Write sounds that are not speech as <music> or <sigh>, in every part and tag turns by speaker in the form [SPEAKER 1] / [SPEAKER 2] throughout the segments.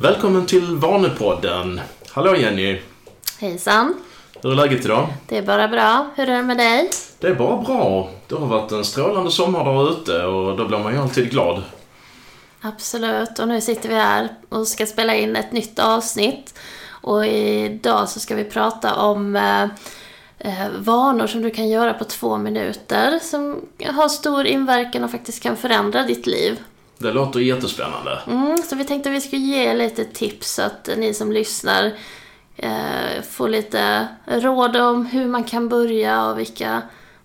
[SPEAKER 1] Välkommen till Vanepodden. Hallå Jenny.
[SPEAKER 2] Hejsan.
[SPEAKER 1] Hur är läget idag?
[SPEAKER 2] Det är bara bra. Hur är det med dig?
[SPEAKER 1] Det är bara bra. Det har varit en strålande sommar där ute och då blir man ju alltid glad.
[SPEAKER 2] Absolut. Och nu sitter vi här och ska spela in ett nytt avsnitt. Och idag så ska vi prata om eh, eh, vanor som du kan göra på två minuter som har stor inverkan och faktiskt kan förändra ditt liv.
[SPEAKER 1] Det låter jättespännande.
[SPEAKER 2] Mm, så vi tänkte att vi skulle ge lite tips så att ni som lyssnar eh, får lite råd om hur man kan börja och vilka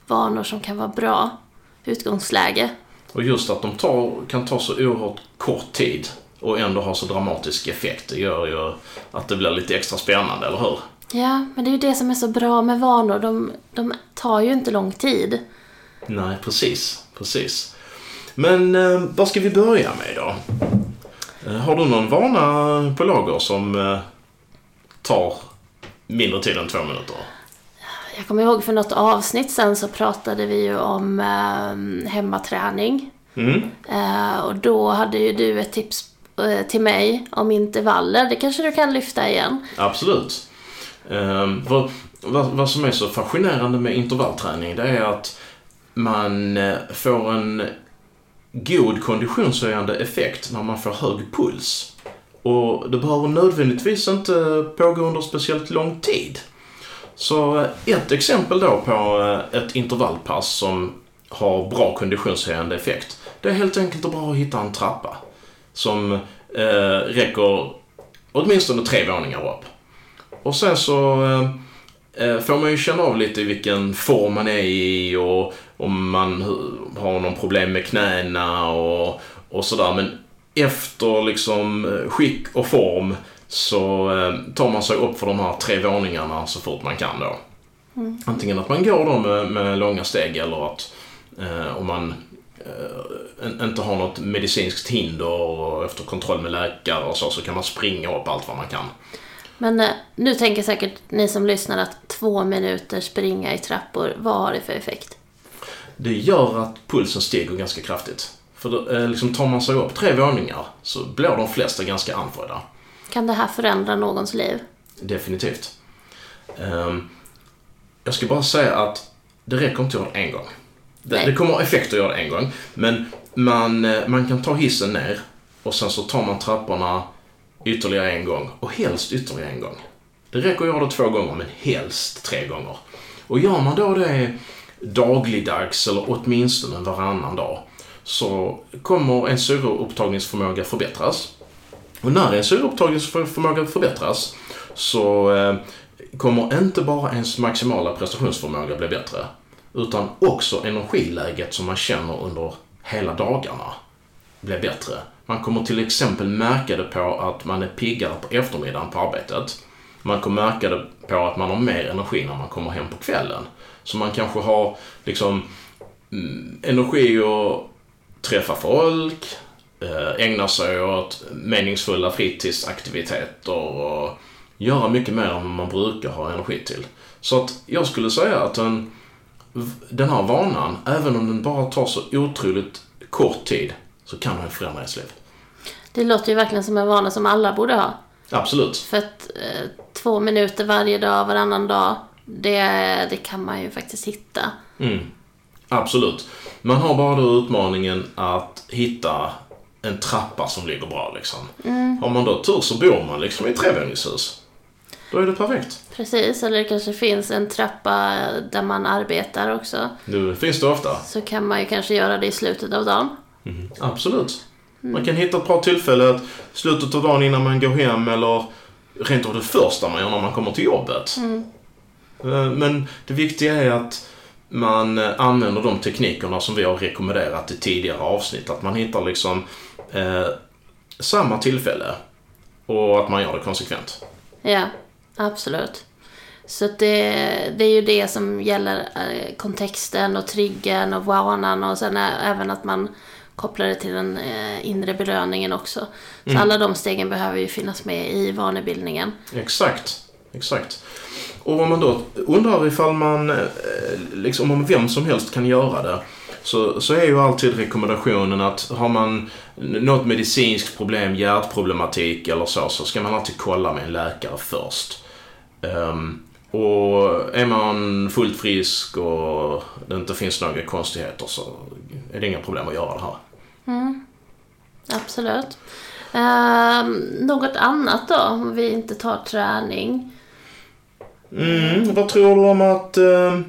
[SPEAKER 2] vanor som kan vara bra utgångsläge.
[SPEAKER 1] Och just att de tar, kan ta så oerhört kort tid och ändå ha så dramatisk effekt. Det gör ju att det blir lite extra spännande, eller hur?
[SPEAKER 2] Ja, men det är ju det som är så bra med vanor. De, de tar ju inte lång tid.
[SPEAKER 1] Nej, precis. Precis. Men eh, vad ska vi börja med idag? Eh, har du någon vana på lager som eh, tar mindre tid än två minuter?
[SPEAKER 2] Jag kommer ihåg för något avsnitt sen så pratade vi ju om eh, hemmaträning.
[SPEAKER 1] Mm.
[SPEAKER 2] Eh, och då hade ju du ett tips eh, till mig om intervaller. Det kanske du kan lyfta igen.
[SPEAKER 1] Absolut. Um, vad, vad, vad som är så fascinerande med intervallträning det är att man eh, får en god konditionshöjande effekt när man får hög puls. Och det behöver nödvändigtvis inte pågå under speciellt lång tid. Så eh, ett exempel då på eh, ett intervallpass som har bra konditionshöjande effekt. Det är helt enkelt att bara hitta en trappa som eh, räcker åtminstone tre våningar upp. Och sen så eh, eh får man ju känna av lite vilken form man är i och om man har någon problem med knäna och, och sådär. Men efter liksom eh, skick och form så eh, tar man sig upp för de här tre våningarna så fort man kan då.
[SPEAKER 2] Mm.
[SPEAKER 1] Antingen att man går då med, med långa steg eller att eh, om man eh, inte har något medicinskt hinder och efter kontroll med läkare och så, så kan man springa upp allt vad man kan.
[SPEAKER 2] Men eh, nu tänker säkert ni som lyssnar att två minuter springa i trappor, vad har det för effekt?
[SPEAKER 1] Det gör att pulsen stiger ganska kraftigt. För då, eh, liksom tar man sig upp tre våningar så blir de flesta ganska andfådda.
[SPEAKER 2] Kan det här förändra någons liv?
[SPEAKER 1] Definitivt. Ehm, jag ska bara säga att det räcker inte att göra det en gång. Det, det kommer effekt att göra det en gång. Men man, eh, man kan ta hissen ner och sen så tar man trapporna ytterligare en gång och helst ytterligare en gång. Det räcker att göra det två gånger men helst tre gånger. Och gör man då det dagligdags eller åtminstone varannan dag så kommer en syreupptagningsförmåga förbättras. Och när en syreupptagningsförmåga förbättras så eh, kommer inte bara ens maximala prestationsförmåga bli bättre utan också energiläget som man känner under hela dagarna blir bättre. Man kommer till exempel märka det på att man är piggare på eftermiddagen på arbetet. Man kommer märka det på att man har mer energi när man kommer hem på kvällen. Så man kanske har liksom mm, energi att träffa folk, eh, ägna sig åt meningsfulla fritidsaktiviteter och göra mycket mer än man brukar ha energi till. Så att jag skulle säga att en, den här vanan, även om den bara tar så otroligt kort tid, så kan den förändra ens liv.
[SPEAKER 2] Det låter ju verkligen som en vana som alla borde ha.
[SPEAKER 1] Absolut.
[SPEAKER 2] För att eh, två minuter varje dag, varannan dag, det, det kan man ju faktiskt hitta.
[SPEAKER 1] Mm. Absolut. Man har bara då utmaningen att hitta en trappa som ligger bra liksom. Har man då tur så bor man liksom i ett trevåningshus. Då är det perfekt.
[SPEAKER 2] Precis, eller det kanske finns en trappa där man arbetar också.
[SPEAKER 1] Nu finns det ofta.
[SPEAKER 2] Så kan man ju kanske göra det i slutet av dagen.
[SPEAKER 1] Absolut. Man kan hitta ett bra tillfälle att slutet av dagen innan man går hem eller rent av det första man gör när man kommer till jobbet. Eh, Men det viktiga är att man eh, använder de teknikerna som vi har rekommenderat i tidigare avsnitt. Att man hittar liksom eh, samma tillfälle och att man gör det konsekvent.
[SPEAKER 2] Ja, absolut. Så det, det är ju det som gäller eh, kontexten och triggern och vanan och sen även att man kopplar det till den eh, inre belöningen också. Så alla de stegen behöver ju finnas med i vanebildningen.
[SPEAKER 1] Exakt, exakt. Och om man då undrar ifall man, eh, liksom om vem som helst kan göra det, så, så är ju alltid rekommendationen att har man något medicinskt problem, hjärtproblematik eller så, så ska man alltid kolla med en läkare först. Um, och är man fullt frisk och det inte finns några konstigheter så är det inga problem att göra det här.
[SPEAKER 2] Mm. Absolut. Uh, något annat då, om vi inte tar träning?
[SPEAKER 1] Mm, vad tror du om att uh,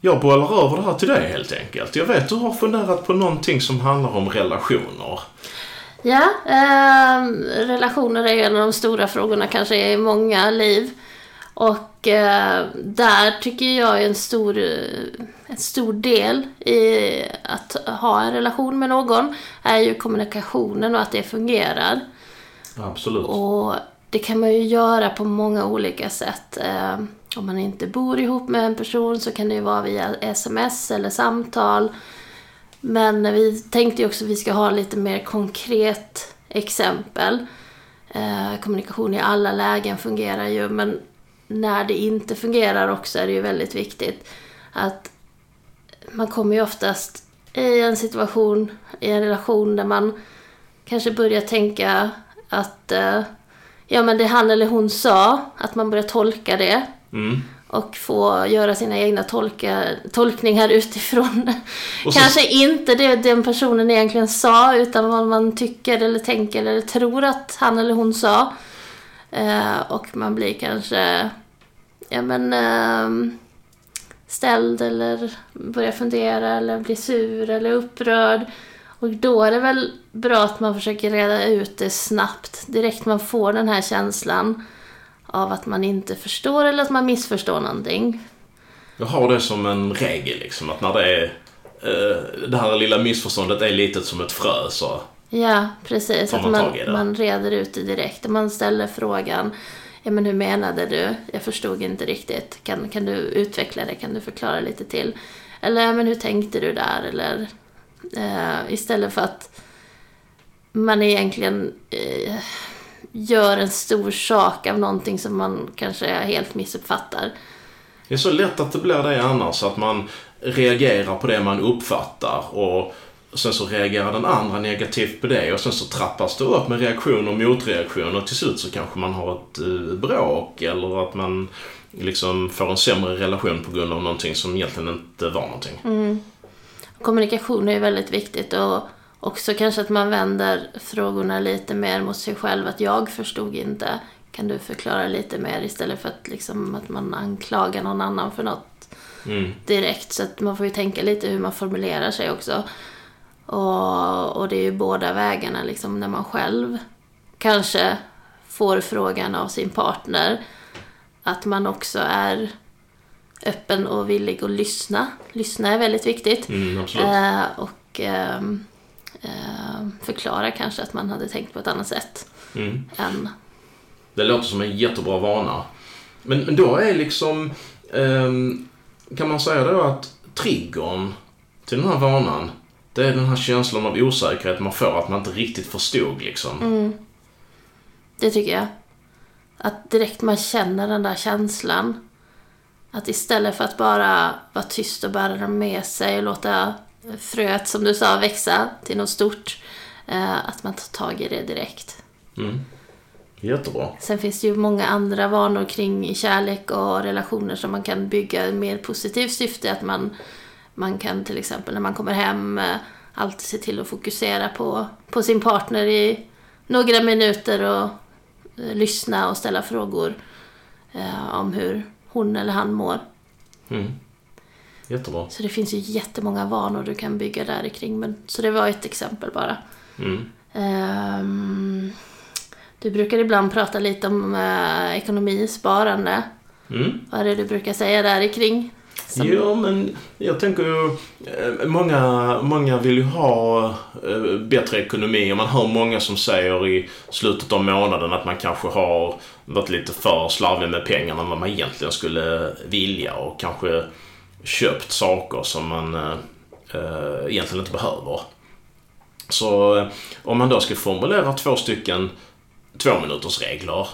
[SPEAKER 1] jag bollar över det här till dig helt enkelt? Jag vet du har funderat på någonting som handlar om relationer.
[SPEAKER 2] Ja, eh, relationer är en av de stora frågorna kanske i många liv. Och eh, där tycker jag är en stor, en stor del i att ha en relation med någon är ju kommunikationen och att det fungerar.
[SPEAKER 1] Absolut.
[SPEAKER 2] Och det kan man ju göra på många olika sätt. Eh, om man inte bor ihop med en person så kan det ju vara via sms eller samtal. Men vi tänkte ju också att vi ska ha lite mer konkret exempel. Eh, kommunikation i alla lägen fungerar ju men när det inte fungerar också är det ju väldigt viktigt att man kommer ju oftast i en situation, i en relation där man kanske börjar tänka att eh, ja men det han eller hon sa, att man börjar tolka det.
[SPEAKER 1] Mm.
[SPEAKER 2] Och få göra sina egna tolka, tolkningar utifrån. Så... Kanske inte det den personen egentligen sa, utan vad man tycker eller tänker eller tror att han eller hon sa. Eh, och man blir kanske ja, men, eh, ställd eller börjar fundera eller blir sur eller upprörd. Och då är det väl bra att man försöker reda ut det snabbt, direkt man får den här känslan av att man inte förstår eller att man missförstår någonting.
[SPEAKER 1] Jag har det som en regel liksom, att när det är eh, det här lilla missförståndet är litet som ett frö så
[SPEAKER 2] Ja, precis. Att man, man reder ut det direkt. Man ställer frågan Ja men hur menade du? Jag förstod inte riktigt. Kan, kan du utveckla det? Kan du förklara lite till? Eller ja, men hur tänkte du där? Eller eh, istället för att man egentligen eh, gör en stor sak av någonting som man kanske helt missuppfattar.
[SPEAKER 1] Det är så lätt att det blir det annars, att man reagerar på det man uppfattar och sen så reagerar den andra negativt på det och sen så trappas det upp med reaktioner och motreaktioner och till slut så kanske man har ett uh, bråk eller att man liksom får en sämre relation på grund av någonting som egentligen inte var någonting.
[SPEAKER 2] Mm. Kommunikation är väldigt viktigt och också kanske att man vänder frågorna lite mer mot sig själv. Att jag förstod inte. Kan du förklara lite mer istället för att, liksom, att man anklagar någon annan för något
[SPEAKER 1] mm.
[SPEAKER 2] direkt. Så att man får ju tänka lite hur man formulerar sig också. Och, och det är ju båda vägarna liksom när man själv kanske får frågan av sin partner. Att man också är öppen och villig att lyssna. Lyssna är väldigt viktigt.
[SPEAKER 1] Mm,
[SPEAKER 2] eh, och eh, eh, förklara kanske att man hade tänkt på ett annat sätt.
[SPEAKER 1] Mm.
[SPEAKER 2] Än...
[SPEAKER 1] Det låter som en jättebra vana. Men, men då är liksom, ehm, kan man säga då att triggern till den här vanan, det är den här känslan av osäkerhet man får att man inte riktigt förstod liksom.
[SPEAKER 2] Mm. Det tycker jag. Att direkt man känner den där känslan att istället för att bara vara tyst och bära den med sig och låta fröet, som du sa, växa till något stort, eh, att man tar tag i det direkt.
[SPEAKER 1] Mm. Jättebra.
[SPEAKER 2] Sen finns det ju många andra vanor kring kärlek och relationer som man kan bygga i mer positivt syfte. Att man, man kan till exempel när man kommer hem eh, alltid se till att fokusera på, på sin partner i några minuter och eh, lyssna och ställa frågor om hur hon eller han mår.
[SPEAKER 1] Mm. Jättebra.
[SPEAKER 2] Så det finns ju jättemånga vanor du kan bygga där kring. Men, så det var ett exempel bara.
[SPEAKER 1] Mm.
[SPEAKER 2] Um, du brukar ibland prata lite om uh, ekonomi, sparande.
[SPEAKER 1] Mm.
[SPEAKER 2] Vad är det du brukar säga där kring?
[SPEAKER 1] Som... Jo, men jag tänker ju... Eh, många, många vill ju ha eh, bättre ekonomi. Och man hör många som säger i slutet av månaden att man kanske har varit lite för slarvig med pengarna än vad man egentligen skulle eh, vilja. Och kanske köpt saker som man äh, egentligen inte behöver. Så om man då ska formulera två stycken två minuters regler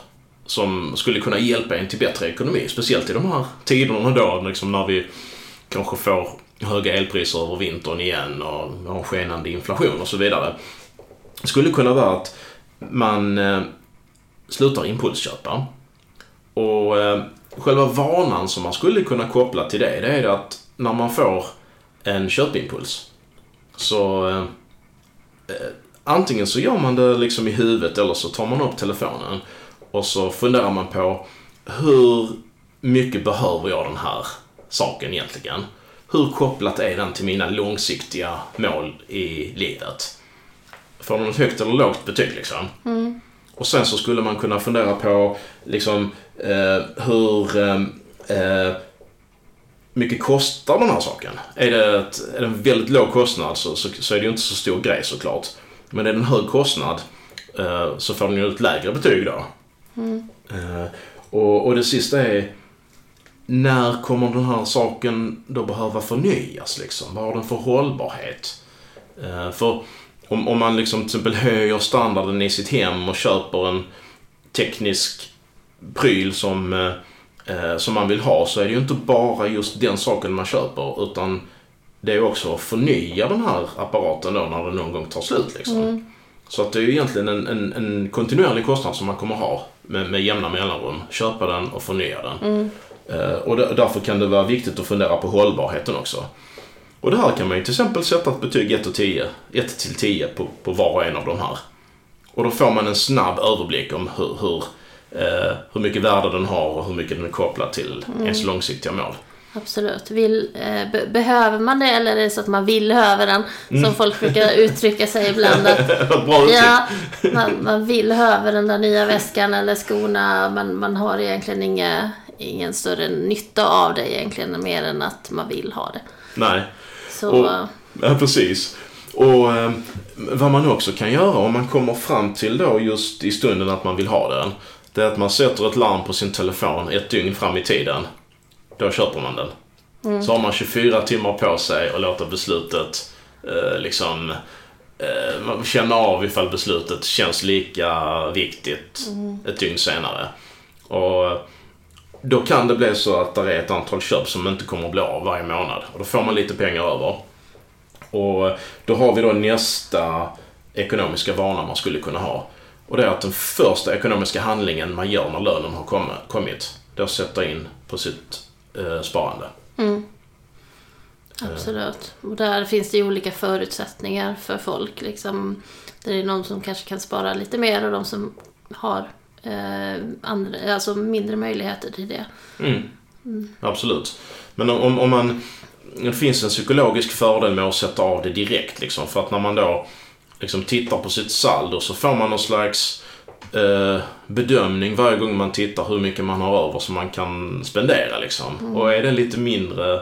[SPEAKER 1] som skulle kunna hjälpa en till bättre ekonomi. Speciellt i de här tiderna då, liksom när vi kanske får höga elpriser över vintern igen och har skenande inflation och så vidare. Det skulle kunna vara att man eh, slutar impulsköpa. Och eh, själva vanan som man skulle kunna koppla till det, det är att när man får en köpimpuls så eh, eh antingen så gör man det liksom i huvudet eller så tar man upp telefonen och så funderar man på hur mycket behöver jag den här saken egentligen? Hur kopplat är den till mina långsiktiga mål i livet? Får den ett högt eller lågt betyg liksom?
[SPEAKER 2] Mm.
[SPEAKER 1] Och sen så skulle man kunna fundera på liksom eh, hur eh, eh, mycket kostar den här saken? Är det, ett, är det en väldigt låg kostnad så, så, så är det ju inte så stor grej såklart. Men är det en hög kostnad eh, så får den ju ett lägre betyg då.
[SPEAKER 2] Mm.
[SPEAKER 1] Och, och det sista är när kommer den här saken då behöva förnyas liksom? Vad har den för hållbarhet? Uh, för om, om man liksom till exempel höjer standarden i sitt hem och köper en teknisk pryl som, uh, som man vill ha så är det ju inte bara just den saken man köper utan det är också att förnya den här apparaten då när den någon gång tar slut. Liksom.
[SPEAKER 2] Mm.
[SPEAKER 1] Så att det är ju egentligen en, en, en kontinuerlig kostnad som man kommer ha med, med jämna mellanrum. Köpa den och förnya den.
[SPEAKER 2] Mm.
[SPEAKER 1] Eh, och därför kan det vara viktigt att fundera på hållbarheten också. Och det här kan man ju till exempel sätta ett betyg 1 till 10, 1 till 10 på, på var och en av de här. Och då får man en snabb överblick om hur, hur, eh, hur mycket värde den har och hur mycket den är kopplad till ens långsiktiga mål.
[SPEAKER 2] Absolut. Vill, eh, be- behöver man det eller är det så att man vill höva den?
[SPEAKER 1] Mm.
[SPEAKER 2] Som folk brukar uttrycka sig ibland. Att, <laughs>
[SPEAKER 1] Bra uttryck.
[SPEAKER 2] ja, man, man vill höva den där nya väskan eller skorna. Men man har egentligen inga, ingen större nytta av det egentligen. Mer än att man vill ha det.
[SPEAKER 1] Nej.
[SPEAKER 2] Så,
[SPEAKER 1] Och- Ja, precis. Och eh, vad man också kan göra om man kommer fram till då just i stunden att man vill ha den. Det är att man sätter ett larm på sin telefon ett dygn fram i tiden. Då köper man den. Så har man 24 timmar på sig och låter beslutet eh, liksom eh, man känna av ifall beslutet känns lika viktigt ett dygn senare. Och eh, då kan det bli så att det är ett antal köp som inte kommer att bli av varje månad. Och då får man lite pengar över. Och eh, då har vi då nästa ekonomiska vana man skulle kunna ha. Och det är att den första ekonomiska handlingen man gör när lönen har kommit, kommit det är att sätta in på sitt eh, sparande.
[SPEAKER 2] mm. Absolut. Och där finns det ju olika förutsättningar för folk. Liksom, det är någon som kanske kan spara lite mer och de som har eh, andra, alltså mindre möjligheter till det.
[SPEAKER 1] Mm. Absolut. Men om- om, om man... Det finns en psykologisk fördel med att sätta av det direkt liksom. För att när man då liksom tittar på sitt saldo så får man någon slags eh, bedömning varje gång man tittar hur mycket man har över som man kan spendera liksom. Och är det lite mindre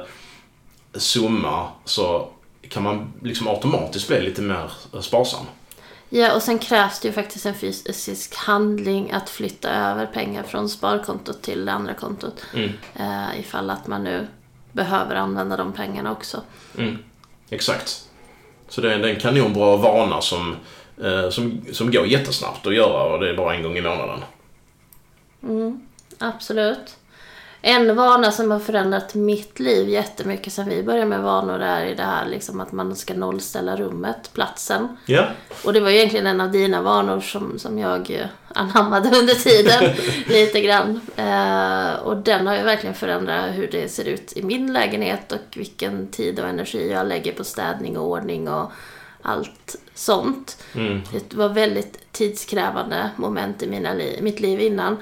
[SPEAKER 1] summa så kan man liksom automatiskt bli lite mer eh, sparsam.
[SPEAKER 2] Ja, och sen krävs det ju faktiskt en fysisk handling att flytta över pengar från sparkontot till det andra kontot.
[SPEAKER 1] Mm.
[SPEAKER 2] Eh, ifall att man nu behöver använda de pengarna också.
[SPEAKER 1] Mm, exakt. Så det är, en kanonbra vana som, som, som går jättesnabbt att göra och det är bara en gång i månaden.
[SPEAKER 2] Mm, absolut. En vana som har förändrat mitt liv jättemycket sen vi började med vanor är det här liksom att man ska nollställa rummet, platsen.
[SPEAKER 1] Ja,
[SPEAKER 2] Och det var ju egentligen en av dina vanor som, som jag eh, anammade under tiden. <laughs> lite grann. Eh, och den har ju verkligen förändrat hur det ser ut i min lägenhet och vilken tid och energi jag lägger på städning och ordning och allt sånt.
[SPEAKER 1] mm,
[SPEAKER 2] Det var väldigt tidskrävande moment i mina li- mitt liv innan.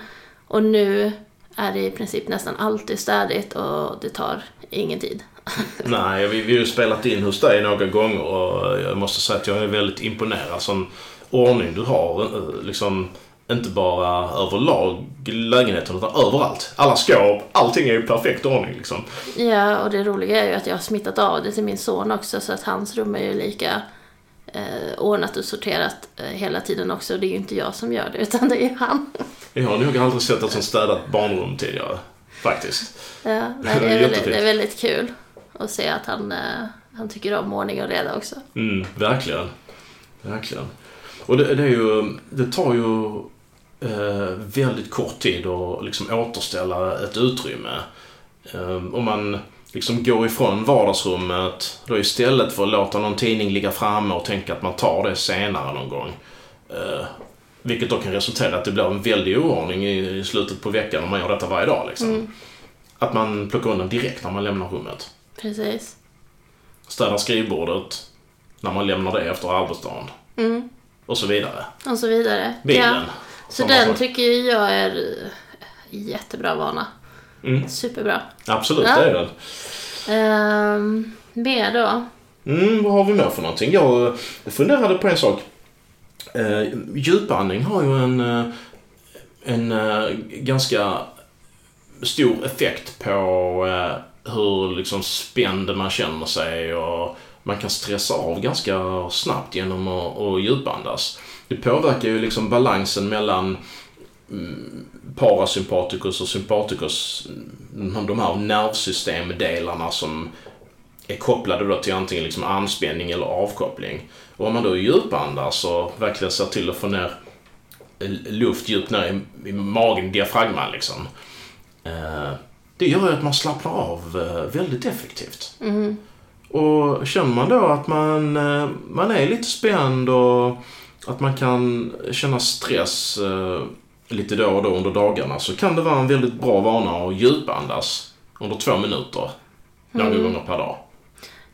[SPEAKER 2] Och nu är det i princip nästan alltid städigt och det tar ingen tid. <laughs>
[SPEAKER 1] nej, vi, vi har ju spelat in hos dig några gånger och jag måste säga att jag är väldigt imponerad. Sån ordning du har, liksom inte bara överlag lägenheten utan överallt. Alla skåp, allting är i perfekt ordning liksom.
[SPEAKER 2] Ja, och det roliga är ju att jag har smittat av det till min son också så att hans rum är ju lika eh, ordnat och sorterat eh, hela tiden också. Och det är ju inte jag som gör det utan det är han. <laughs>
[SPEAKER 1] Jag har nog aldrig sett ett sånt städat barnrum tidigare. Faktiskt.
[SPEAKER 2] Ja, nej, det,
[SPEAKER 1] är
[SPEAKER 2] väldigt, det är väldigt kul att se att han, eh, han tycker om ordning och reda också.
[SPEAKER 1] Mm, verkligen. Verkligen. Och det, det är ju, det tar ju eh, väldigt kort tid att liksom återställa ett utrymme. Eh, om man liksom går ifrån vardagsrummet då istället för att låta någon tidning ligga framme och tänka att man tar det senare någon gång. Eh, vilket då kan resultera i att det blir en väldig oordning i, slutet på veckan om man gör detta varje dag. Liksom. Att man plockar undan direkt när man lämnar rummet.
[SPEAKER 2] Precis.
[SPEAKER 1] Städar skrivbordet när man lämnar det efter arbetsdagen.
[SPEAKER 2] Mm.
[SPEAKER 1] Och så vidare.
[SPEAKER 2] Och så vidare.
[SPEAKER 1] Bilen.
[SPEAKER 2] Ja. Så den
[SPEAKER 1] sak.
[SPEAKER 2] tycker jag är eh, jättebra vana.
[SPEAKER 1] Mm.
[SPEAKER 2] Superbra.
[SPEAKER 1] Absolut,
[SPEAKER 2] Ja.
[SPEAKER 1] det är den.
[SPEAKER 2] Ehm, mer då?
[SPEAKER 1] Mm, vad har vi mer för någonting? Jag funderade på en sak. Eh, djupandning har ju en, eh, en eh, ganska stor effekt på eh, hur liksom spänd man känner sig och man kan stressa av ganska snabbt genom att, att djupandas. Det påverkar ju liksom balansen mellan mm, parasympaticus och sympaticus, mm, de här nervsystemdelarna som är kopplade då till antingen liksom anspänning eller avkoppling. Och om man då djupandas och verkligen ser till att få ner luft djupt ner i, magen, diafragman liksom. Eh, det gör ju att man slappnar av eh, väldigt effektivt.
[SPEAKER 2] Mm.
[SPEAKER 1] Och känner man då att man, eh, man är lite spänd och att man kan känna stress lite då och då under dagarna så kan det vara en väldigt bra vana att djupandas under två minuter några gånger per dag.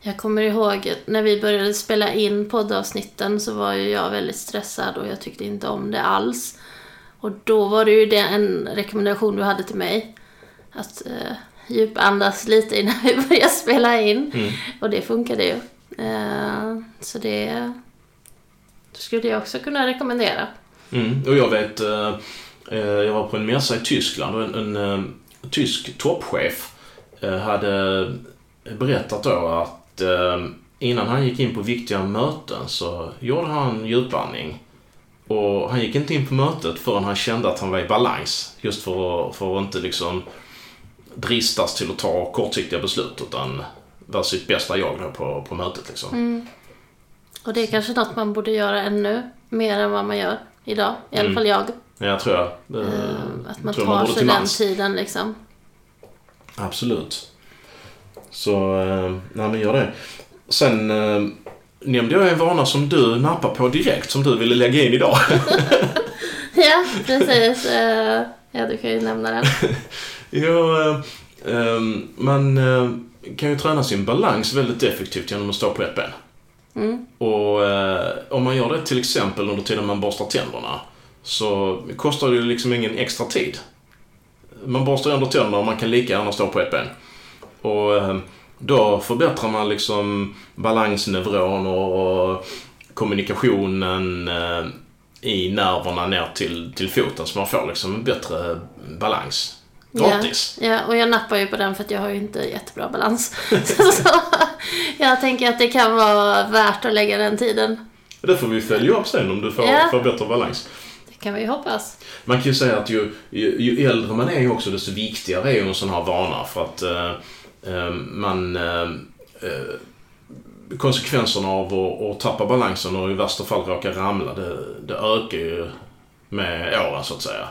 [SPEAKER 2] Jag kommer ihåg när vi började spela in poddavsnitten så var ju jag väldigt stressad och jag tyckte inte om det alls. Och då var det ju det en rekommendation du hade till mig. Att eh, djupandas lite innan vi <laughs> börjar spela in.
[SPEAKER 1] Mm.
[SPEAKER 2] Och det funkade ju. Eh, så det skulle jag också kunna rekommendera.
[SPEAKER 1] Mm. Och jag vet, eh, jag var på en mässa i Tyskland och en, en eh, tysk toppchef eh, hade berättat då att eh, innan han gick in på viktiga möten så gjorde han djupandning. Och han gick inte in på mötet förrän han kände att han var i balans. Just för, för att inte liksom dristas till att ta kortsiktiga beslut utan vara sitt bästa jag då på, på mötet liksom.
[SPEAKER 2] Och det är kanske något man borde göra ännu mer än vad man gör idag. I alla
[SPEAKER 1] Mm.
[SPEAKER 2] fall jag.
[SPEAKER 1] Men jag tror jag. Det,
[SPEAKER 2] Eh, att man
[SPEAKER 1] man
[SPEAKER 2] tar
[SPEAKER 1] borde
[SPEAKER 2] sig den tiden liksom.
[SPEAKER 1] Absolut. Så, eh, nej men gör det. Sen eh, nämnde jag en vana som du nappar på direkt, som du ville lägga in idag. <laughs>
[SPEAKER 2] Ja, precis. Ja, du kan ju nämna den. <laughs>
[SPEAKER 1] jo, eh, man kan ju träna sin balans väldigt effektivt genom att stå på ett ben.
[SPEAKER 2] Mm.
[SPEAKER 1] Och om man gör det till exempel under tiden man borstar tänderna så kostar det ju liksom ingen extra tid. Man borstar ändå tänderna och man kan lika gärna stå på ett ben. Och eh, då förbättrar man liksom balansneuroner och kommunikationen eh, i nerverna ner till, till foten så man får liksom en bättre balans. Gratis.
[SPEAKER 2] Ja, ja, och jag nappar ju på den för att jag har ju inte jättebra balans. <laughs> så jag tänker att det kan vara värt att lägga den tiden.
[SPEAKER 1] Det får vi följa upp sen om du får,
[SPEAKER 2] Ja.
[SPEAKER 1] får bättre balans.
[SPEAKER 2] Kan vi ju hoppas.
[SPEAKER 1] Man kan ju säga att ju, ju, ju äldre man är också desto viktigare är ju en sån här vana för att eh, eh, man eh, eh, konsekvenserna av att, tappa balansen och i värsta fall råka ramla det, det ökar ju med åren så att säga.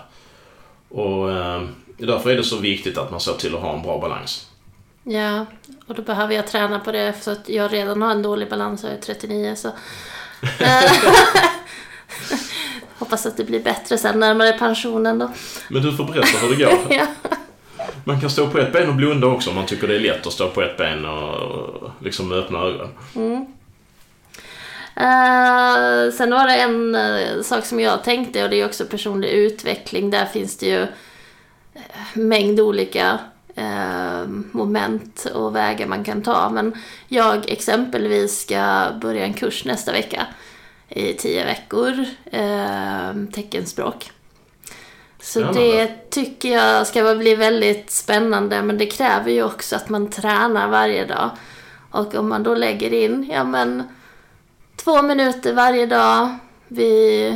[SPEAKER 1] Och eh, därför är det så viktigt att man ser till att ha en bra balans.
[SPEAKER 2] Ja, och då behöver jag träna på det för att jag redan har en dålig balans. Jag är 39 så... <laughs> <laughs> Hoppas att det blir bättre sen närmare pensionen då.
[SPEAKER 1] Men du får berätta hur det går. <laughs>
[SPEAKER 2] ja.
[SPEAKER 1] Man kan stå på ett ben och blunda också om man tycker det är lätt att stå på ett ben och liksom med öppna ögon.
[SPEAKER 2] Eh, sen var det en eh, sak som jag tänkte och det är också personlig utveckling. Där finns det ju eh, mängd olika moment och vägar man kan ta. Men jag exempelvis ska börja en kurs nästa vecka i tio veckor, eh, teckenspråk. Så
[SPEAKER 1] Spännande.
[SPEAKER 2] det tycker jag ska bli väldigt spännande men det kräver ju också att man tränar varje dag. Och om man då lägger in, ja men två minuter varje dag vid,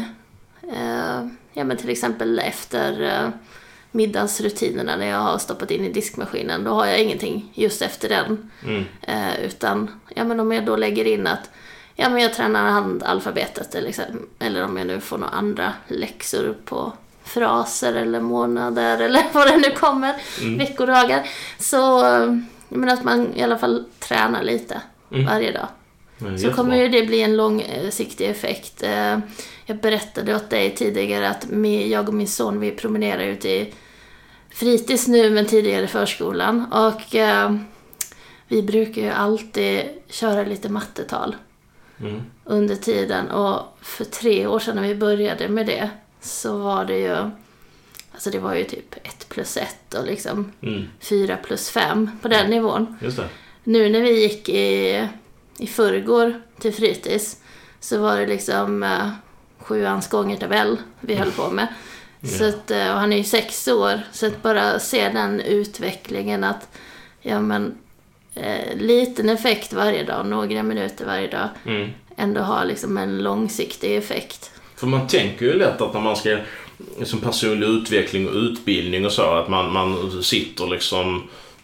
[SPEAKER 2] eh, ja men till exempel efter eh, middagsrutinerna när jag har stoppat in i diskmaskinen, då har jag ingenting just efter den.
[SPEAKER 1] Mm.
[SPEAKER 2] Eh, utan, ja men om jag då lägger in att ja men jag tränar handalfabetet eller, liksom, eller om jag nu får några andra läxor på fraser eller månader eller <laughs> vad det nu kommer, veckodagar. Så, men att man i alla fall tränar lite
[SPEAKER 1] Mm.
[SPEAKER 2] varje dag. Så kommer ju det bli en långsiktig effekt. Eh, Jag berättade åt dig tidigare att jag och min son vi promenerar ut i fritids nu men tidigare i förskolan. Och eh, vi brukar ju alltid köra lite mattetal
[SPEAKER 1] Mm.
[SPEAKER 2] under tiden. Och för tre år sedan när vi började med det så var det ju Alltså det var ju typ 1 plus 1 och liksom
[SPEAKER 1] Mm.
[SPEAKER 2] 4 plus 5 på den nivån.
[SPEAKER 1] Just det.
[SPEAKER 2] Nu när vi gick i, i förrgår till fritids så var det liksom uh, sjuans gångertabell vi höll på med. Så
[SPEAKER 1] Ja.
[SPEAKER 2] att, eh, och han är ju sex år, så att bara se den utvecklingen att ja men eh, liten effekt varje dag, några minuter varje dag,
[SPEAKER 1] Mm.
[SPEAKER 2] ändå har liksom en långsiktig effekt.
[SPEAKER 1] För man tänker ju lätt att när man ska, som personlig utveckling och utbildning och så, att man, man sitter liksom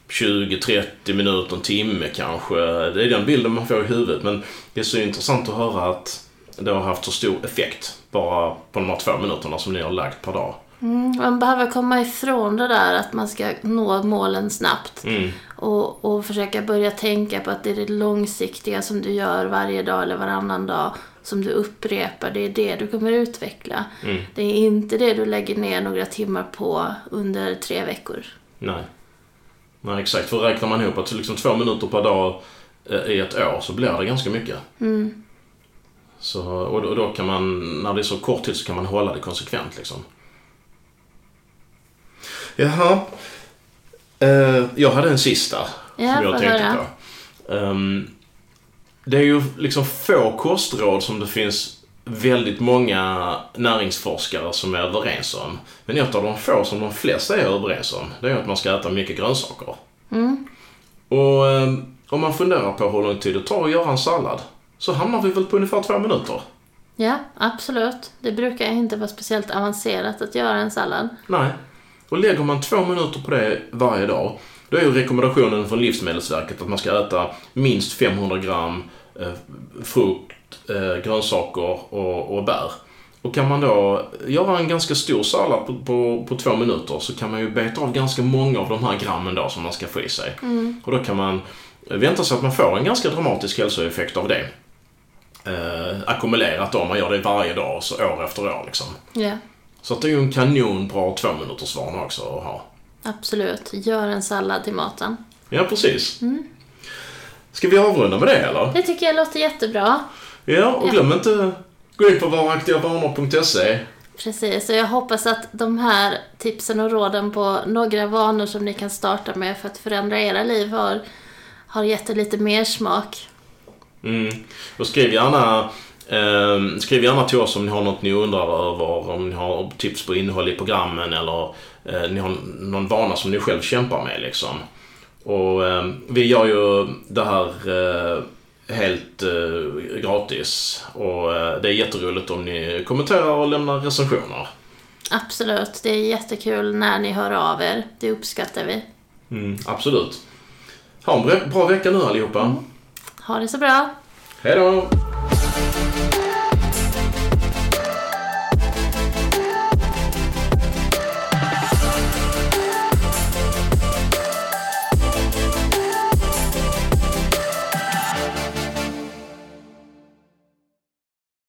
[SPEAKER 1] 20-30 minuter, en timme kanske. Det är den bilden man får i huvudet. Men det är så intressant att höra att det har haft så stor effekt bara på de här två minuterna som ni har lagt per dag.
[SPEAKER 2] Mm, man behöver komma ifrån det där att man ska nå målen snabbt.
[SPEAKER 1] Mm.
[SPEAKER 2] Och, och försöka börja tänka på att det är det långsiktiga som du gör varje dag eller varannan dag som du upprepar. Det är det du kommer utveckla.
[SPEAKER 1] Mm.
[SPEAKER 2] Det är inte det du lägger ner några timmar på under tre veckor.
[SPEAKER 1] Nej. Nej, exakt. För räknar man ihop att liksom två minuter per dag eh, i ett år så blir det ganska mycket.
[SPEAKER 2] Mm.
[SPEAKER 1] Så, och då, och då kan man, när det är så kort tid så kan man hålla det konsekvent liksom. Jaha. Eh, jag hade en sista
[SPEAKER 2] Ja,
[SPEAKER 1] som jag tänkte på. Ehm, det är ju liksom få kostråd som det finns väldigt många näringsforskare som är överens om. Men ett av de få som de flesta är överens om, det är att man ska äta mycket grönsaker.
[SPEAKER 2] Mm.
[SPEAKER 1] Och ehm, om man funderar på hur lång tid det tar att göra en sallad, så hamnar vi väl på ungefär två minuter.
[SPEAKER 2] Ja, absolut. Det brukar inte vara speciellt avancerat att göra en sallad.
[SPEAKER 1] Nej. Och lägger man två minuter på det varje dag, då är ju rekommendationen från Livsmedelsverket att man ska äta minst 500 gram eh, frukt, eh, grönsaker och, och bär. Och kan man då göra en ganska stor sallad på, på, på två minuter så kan man ju beta av ganska många av de här grammen då som man ska få i sig. Och då kan man vänta sig att man får en ganska dramatisk hälsoeffekt av det. Eh, ackumulerat då, man gör det varje dag, så år efter år liksom.
[SPEAKER 2] Ja,
[SPEAKER 1] Så att det är ju en kanonbra två minuters vana också att ha.
[SPEAKER 2] absolut. Gör en sallad till maten.
[SPEAKER 1] Ja, precis. Ska vi avrunda med det eller?
[SPEAKER 2] Det tycker jag låter jättebra.
[SPEAKER 1] Ja, och glöm inte gå in på varaktigavanor.se.
[SPEAKER 2] Precis, och jag hoppas att de här tipsen och råden på några vanor som ni kan starta med för att förändra era liv har, har gett er lite mer smak.
[SPEAKER 1] Mm. Och skriv gärna, eh, skriv gärna till oss om ni har något ni undrar över, om ni har tips på innehåll i programmen eller eh, ni har någon vana som ni själv kämpar med liksom. Och eh, vi gör ju det här eh, helt eh, gratis och eh, det är jätteroligt om ni kommenterar och lämnar recensioner.
[SPEAKER 2] Absolut, det är jättekul när ni hör av er. Det uppskattar vi.
[SPEAKER 1] Mm, absolut. Ha en bra- vecka nu allihopa.
[SPEAKER 2] Ha det så bra!
[SPEAKER 1] Hej då!